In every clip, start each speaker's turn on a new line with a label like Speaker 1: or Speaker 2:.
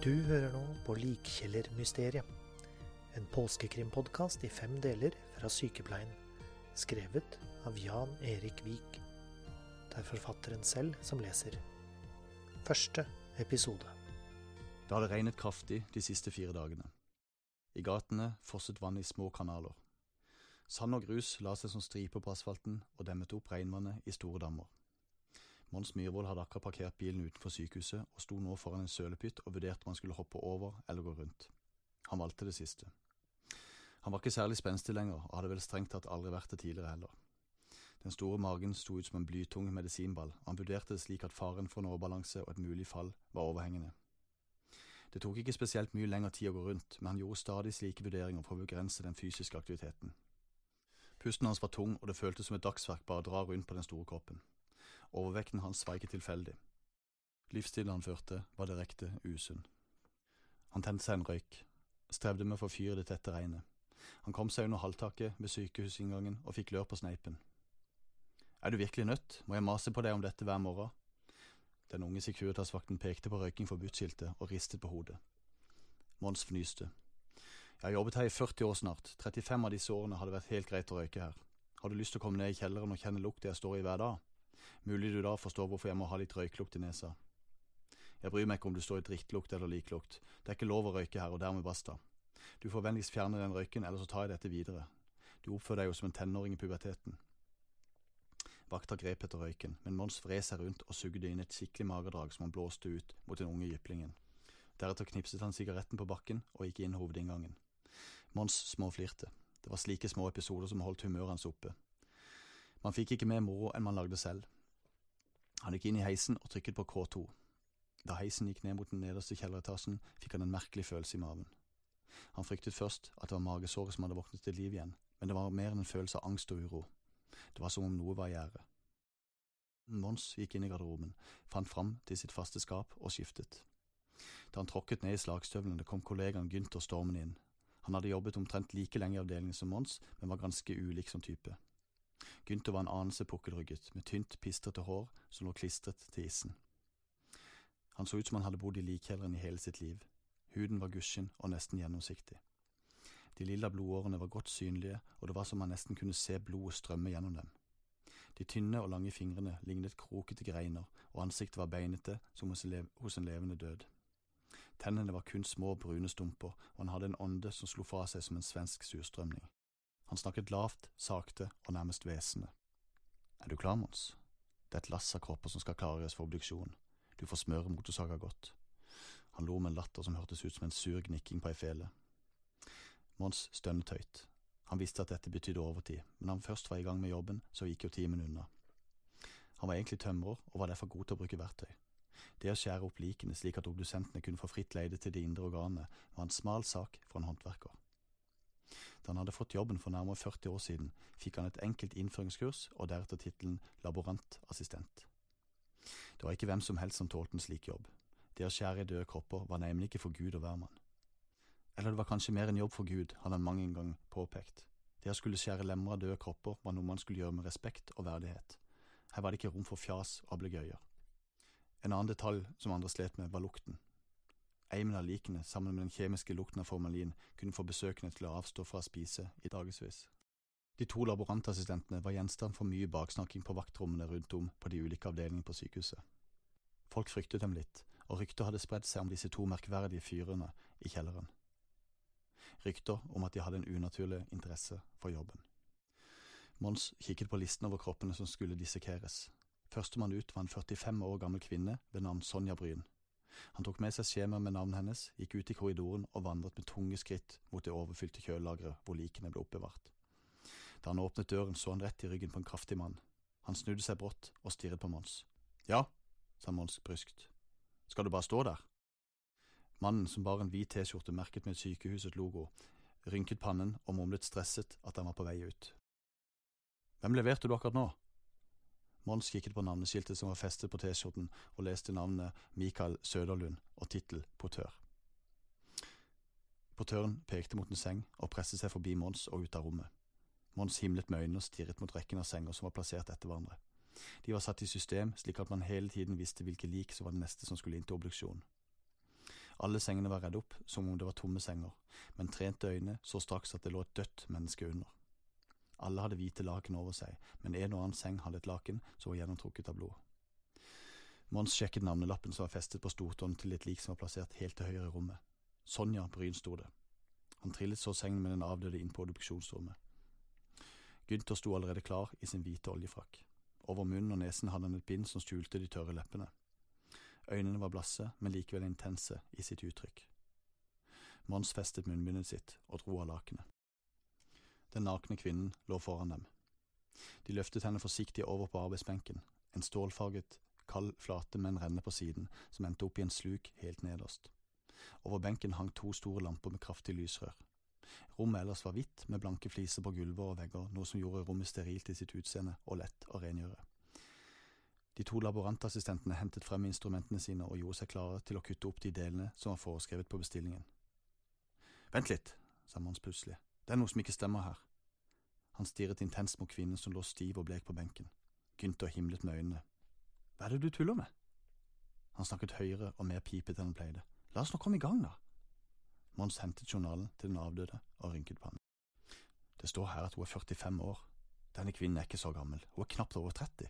Speaker 1: Du hører nå på Likkjellermysteriet. En påskekrimpodkast i fem deler fra Sykepleien. Skrevet av Jan Erik Vik. Det er forfatteren selv som leser. Første episode.
Speaker 2: Det hadde regnet kraftig de siste fire dagene. I gatene fosset vann i små kanaler. Sand og grus la seg som striper på asfalten og demmet opp regnvannet i store dammer. Mons Myhrvold hadde akkurat parkert bilen utenfor sykehuset og sto nå foran en sølepytt og vurderte om han skulle hoppe over eller gå rundt. Han valgte det siste. Han var ikke særlig spenstig lenger, og hadde vel strengt tatt aldri vært det tidligere heller. Den store magen sto ut som en blytung medisinball, og han vurderte det slik at faren for en overbalanse og et mulig fall var overhengende. Det tok ikke spesielt mye lengre tid å gå rundt, men han gjorde stadig slike vurderinger for å begrense den fysiske aktiviteten. Pusten hans var tung, og det føltes som et dagsverk bare å dra rundt på den store kroppen. Overvekten hans var ikke tilfeldig. Livsstilen han førte, var direkte usunn. Han tente seg en røyk, strevde med å få fyr i det tette regnet. Han kom seg under halvtaket ved sykehusinngangen og fikk lør på sneipen. Er du virkelig nødt, må jeg mase på deg om dette hver morgen. Den unge Securitas-vakten pekte på røyking forbudt-skiltet og ristet på hodet. Mons fnyste. Jeg har jobbet her i 40 år snart, 35 av disse årene har det vært helt greit å røyke her. Har du lyst til å komme ned i kjelleren og kjenne lukta jeg står i hver dag? Mulig du da forstår hvorfor jeg må ha litt røyklukt i nesa. Jeg bryr meg ikke om du står i drittlukt eller liklukt, det er ikke lov å røyke her og dermed basta. Du får vennligst fjerne den røyken, eller så tar jeg dette videre. Du oppfører deg jo som en tenåring i puberteten. Vakta grep etter røyken, men Mons vred seg rundt og sugde inn et skikkelig magedrag som han blåste ut mot den unge jyplingen. Deretter knipset han sigaretten på bakken og gikk inn hovedinngangen. Mons småflirte. Det var slike små episoder som holdt humøret hans oppe. Man fikk ikke mer moro enn man lagde selv. Han gikk inn i heisen og trykket på K2. Da heisen gikk ned mot den nederste kjelleretasjen, fikk han en merkelig følelse i maven. Han fryktet først at det var magesåret som hadde våknet til liv igjen, men det var mer enn en følelse av angst og uro. Det var som om noe var i gjære. Mons gikk inn i garderoben, fant fram til sitt faste skap og skiftet. Da han tråkket ned i slagstøvlene, kom kollegaen Gynter stormende inn. Han hadde jobbet omtrent like lenge i avdelingen som Mons, men var ganske ulik som type. Gynter var en anelse pukkelrygget, med tynt, pistrete hår som lå klistret til issen. Han så ut som han hadde bodd i likkjelleren i hele sitt liv. Huden var gusjen og nesten gjennomsiktig. De lilla blodårene var godt synlige, og det var som man nesten kunne se blodet strømme gjennom dem. De tynne og lange fingrene lignet krokete greiner, og ansiktet var beinete som hos en levende død. Tennene var kun små, brune stumper, og han hadde en ånde som slo fra seg som en svensk surstrømning. Han snakket lavt, sakte og nærmest hvesende. Er du klar, Mons? Det er et lass av kropper som skal klargjøres for obduksjon. Du får smøre motorsaga godt. Han lo med en latter som hørtes ut som en sur gnikking på ei fele. Mons stønnet høyt. Han visste at dette betydde overtid, men da han først var i gang med jobben, så gikk jo timen unna. Han var egentlig tømrer, og var derfor god til å bruke verktøy. Det å skjære opp likene slik at obdusentene kunne få fritt leide til de indre organene, var en smal sak for en håndverker. Da han hadde fått jobben for nærmere 40 år siden, fikk han et enkelt innføringskurs og deretter tittelen laborantassistent. Det var ikke hvem som helst som tålte en slik jobb. Det å skjære i døde kropper var nemlig ikke for Gud og hvermann. Eller det var kanskje mer en jobb for Gud, hadde han mange gang påpekt. Det å skulle skjære lemmer av døde kropper var noe man skulle gjøre med respekt og verdighet. Her var det ikke rom for fjas og ablegøyer. En annen detalj som andre slet med, var lukten. Eimen av likene, sammen med den kjemiske lukten av formalin, kunne få besøkende til å avstå fra å spise i dagevis. De to laborantassistentene var gjenstand for mye baksnakking på vaktrommene rundt om på de ulike avdelingene på sykehuset. Folk fryktet dem litt, og rykter hadde spredd seg om disse to merkverdige fyrene i kjelleren. Rykter om at de hadde en unaturlig interesse for jobben. Mons kikket på listen over kroppene som skulle dissekeres. Førstemann ut var en 45 år gammel kvinne ved navn Sonja Bryn. Han tok med seg skjemaet med navnet hennes, gikk ut i korridoren og vandret med tunge skritt mot det overfylte kjølelageret hvor likene ble oppbevart. Da han åpnet døren, så han rett i ryggen på en kraftig mann. Han snudde seg brått og stirret på Mons. Ja, sa Mons bryskt. Skal du bare stå der? Mannen, som bar en hvit T-skjorte merket med sykehusets logo, rynket pannen og mumlet stresset at han var på vei ut. Hvem leverte du akkurat nå? Mons kikket på navneskiltet som var festet på T-skjorten, og leste navnet Mikael Søderlund og tittel Portør. Portøren pekte mot en seng og presset seg forbi Mons og ut av rommet. Mons himlet med øynene og stirret mot rekken av senger som var plassert etter hverandre. De var satt i system slik at man hele tiden visste hvilke lik som var det neste som skulle inn til obduksjon. Alle sengene var redd opp som om det var tomme senger, men trente øyne så straks at det lå et dødt menneske under. Alle hadde hvite laken over seg, men en og annen seng hadde et laken som var gjennomtrukket av blod. Mons sjekket navnelappen som var festet på stortåen til et lik som var plassert helt til høyre i rommet. Sonja Bryn sto det. Han trillet så sengen med den avdøde inn på obduksjonsrommet. Gynter sto allerede klar i sin hvite oljefrakk. Over munnen og nesen hadde han et bind som skjulte de tørre leppene. Øynene var blasse, men likevel intense i sitt uttrykk. Mons festet munnbindet sitt og dro av lakenet. Den nakne kvinnen lå foran dem. De løftet henne forsiktig over på arbeidsbenken, en stålfarget, kald flate med en renne på siden som endte opp i en sluk helt nederst. Over benken hang to store lamper med kraftig lysrør. Rommet ellers var hvitt, med blanke fliser på gulver og vegger, noe som gjorde rommet sterilt i sitt utseende og lett å rengjøre. De to laborantassistentene hentet frem instrumentene sine og gjorde seg klare til å kutte opp de delene som var foreskrevet på bestillingen. Vent litt, sa Mons plutselig, det er noe som ikke stemmer her. Han stirret intenst mot kvinnen som lå stiv og blek på benken. Gynter himlet med øynene. Hva er det du tuller med? Han snakket høyere og mer pipete enn han pleide. La oss nå komme i gang, da. Mons hentet journalen til den avdøde og rynket pannen. Det står her at hun er 45 år. Denne kvinnen er ikke så gammel, hun er knapt over 30.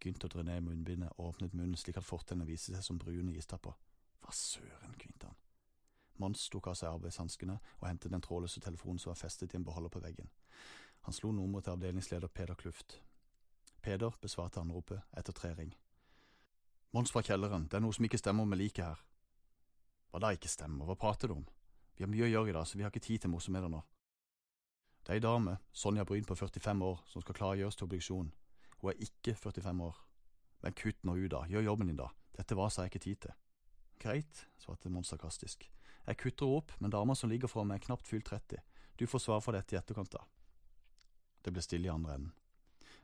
Speaker 2: Gynter dro ned munnbindet og åpnet munnen slik at fortennene viste seg som brune istapper. Hva søren, kvinte han. Mons tok av seg arbeidshanskene og hentet den trådløse telefonen som var festet i en beholder på veggen. Han slo nummeret til avdelingsleder Peder Kluft. Peder besvarte anropet etter tre ring. Mons fra kjelleren, det er noe som ikke stemmer med liket her. Hva da ikke stemmer, hva prater du om? Vi har mye å gjøre i dag, så vi har ikke tid til morsomheter nå. Det er ei dame, Sonja Bryn på 45 år, som skal klargjøres til obduksjon. Hun er ikke 45 år. Men kutt nå ut, da, gjør jobben din, da, dette var jeg ikke tid til. Greit, svarte Mons sarkastisk. Jeg kutter opp, men dama som ligger foran meg er knapt fylt 30. Du får svar for dette i etterkant, da. Det ble stille i andre enden.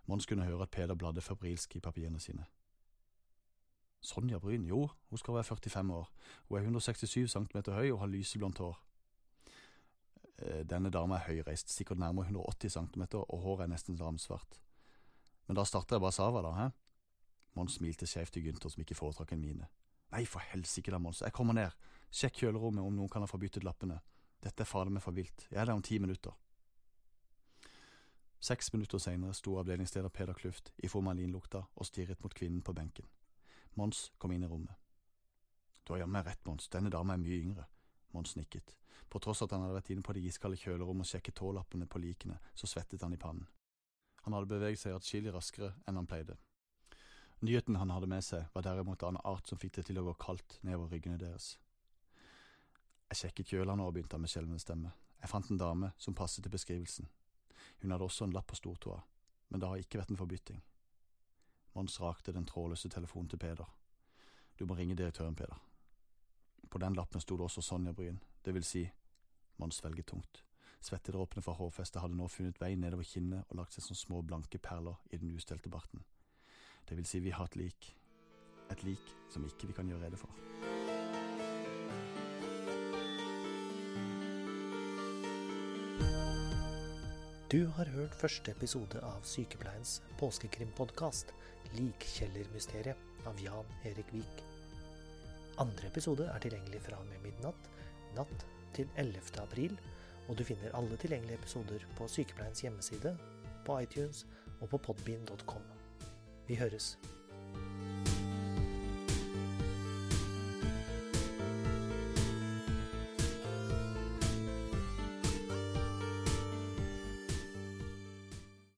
Speaker 2: Mons kunne høre at Peder bladde febrilsk i papirene sine. Sonja Bryn, jo, hun skal være 45 år. Hun er 167 cm høy og har lyseblondt hår. Eh, denne dama er høyreist, sikkert nærmere 180 cm, og håret er nesten ramsvart. Men da starter jeg bare Sava, da, hæ? Mons smilte skjevt til Gynter, som ikke foretrakk en mine. Nei, for helsike da, Mons, jeg kommer ned. Sjekk kjølerommet om noen kan ha forbyttet lappene. Dette er fader meg for vilt. Jeg er der om ti minutter. Seks minutter senere sto avdelingsleder Peder Kluft i formalinlukta og stirret mot kvinnen på benken. Mons kom inn i rommet. Du har jammen rett, Mons, denne dama er mye yngre. Mons nikket. På tross at han hadde vært inne på det iskalde kjølerommet og sjekket tålappene på likene, så svettet han i pannen. Han hadde beveget seg atskillig raskere enn han pleide. Nyheten han hadde med seg, var derimot av en art som fikk det til å gå kaldt nedover ryggene deres. Jeg sjekket kjølene og begynte med skjelven stemme. Jeg fant en dame som passet til beskrivelsen. Hun hadde også en lapp på stortåa, men det har ikke vært en forbytting. Mons rakte den trådløse telefonen til Peder. Du må ringe direktøren, Peder. På den lappen sto det også Sonja Bryn, det vil si, Mons svelget tungt. Svettedråpene fra hårfestet hadde nå funnet vei nedover kinnet og lagt seg som små blanke perler i den ustelte barten. Det vil si, vi har et lik. Et lik som ikke vi kan gjøre rede for.
Speaker 1: Du har hørt første episode av Sykepleiens påskekrimpodkast, Likkjellermysteriet av Jan Erik Vik. Andre episode er tilgjengelig fra og med midnatt natt til 11. april, og du finner alle tilgjengelige episoder på Sykepleiens hjemmeside, på iTunes og på podbean.com. Vi høres.